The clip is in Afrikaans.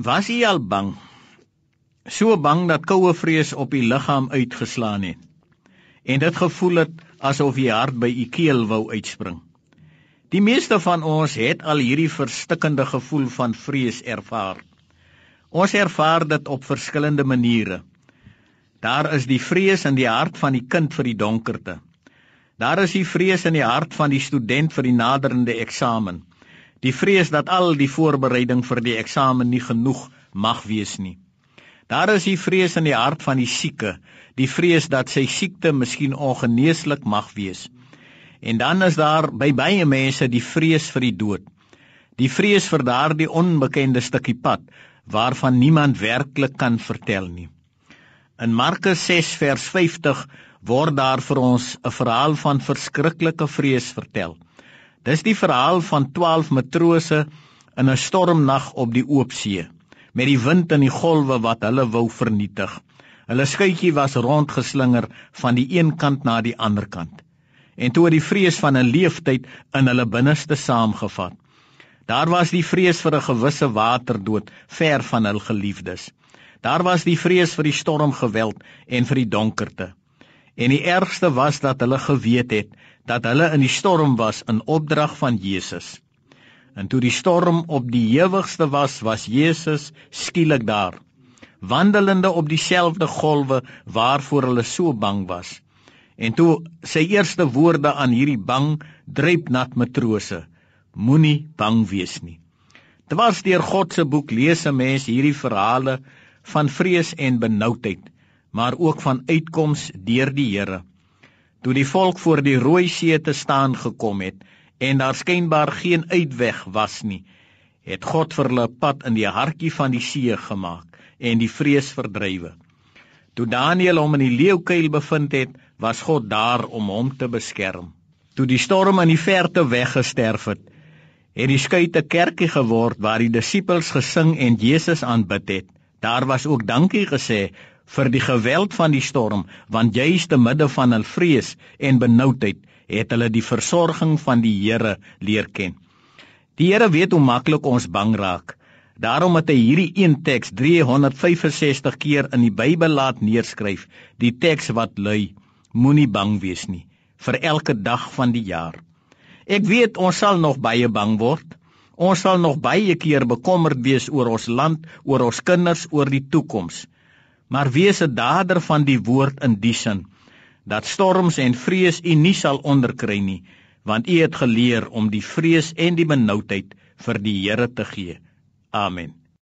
Was jy al bang? So bang dat koue vrees op die liggaam uitgeslaan het. En dit gevoel het asof jy hart by u keel wou uitspring. Die meeste van ons het al hierdie verstikkende gevoel van vrees ervaar. Ons ervaar dit op verskillende maniere. Daar is die vrees in die hart van die kind vir die donkerte. Daar is die vrees in die hart van die student vir die naderende eksamen. Die vrees dat al die voorbereiding vir die eksamen nie genoeg mag wees nie. Daar is die vrees in die hart van die sieke, die vrees dat sy siekte miskien ongeneeslik mag wees. En dan is daar by baie mense die vrees vir die dood. Die vrees vir daardie onbekende stukkie pad waarvan niemand werklik kan vertel nie. In Markus 6 vers 50 word daar vir ons 'n verhaal van verskriklike vrees vertel. Dis die verhaal van 12 matrose in 'n stormnag op die oop see met die wind en die golwe wat hulle wou vernietig. Hulle skuitjie was rondgeslinger van die een kant na die ander kant. En toe het die vrees van 'n leeftyd in hulle binneste saamgevat. Daar was die vrees vir 'n gewisse waterdood ver van hul geliefdes. Daar was die vrees vir die stormgeweld en vir die donkerte. En die ergste was dat hulle geweet het dat hulle in die storm was in opdrag van Jesus. En toe die storm op die hewigste was, was Jesus skielik daar, wandelende op dieselfde golwe waarvoor hulle so bang was. En toe sy eerste woorde aan hierdie bang, dreipnat matrose: Moenie bang wees nie. Terwyl deur God se boek lees 'n mens hierdie verhale van vrees en benoudheid, maar ook van uitkoms deur die Here toe die volk voor die Rooi See te staan gekom het en daar skynbaar geen uitweg was nie, het God vir hulle pad in die hartjie van die see gemaak en die vrees verdrywe. Toe Daniël hom in die leeukuil bevind het, was God daar om hom te beskerm. Toe die storm in die verte weggesterf het, het die skuit 'n kerkie geword waar die disippels gesing en Jesus aanbid het. Daar was ook dankie gesê vir die geweld van die storm, want juis te midde van hul vrees en benoudheid het hulle die versorging van die Here leer ken. Die Here weet hoe maklik ons bang raak. Daarom het hy hierdie een teks 365 keer in die Bybel laat neerskryf, die teks wat lui: Moenie bang wees nie vir elke dag van die jaar. Ek weet ons sal nog baie bang word. Ons sal nog baie keer bekommerd wees oor ons land, oor ons kinders, oor die toekoms maar wees 'n dader van die woord in die sin dat storms en vrees u nie sal onderkry nie want u het geleer om die vrees en die benoudheid vir die Here te gee. Amen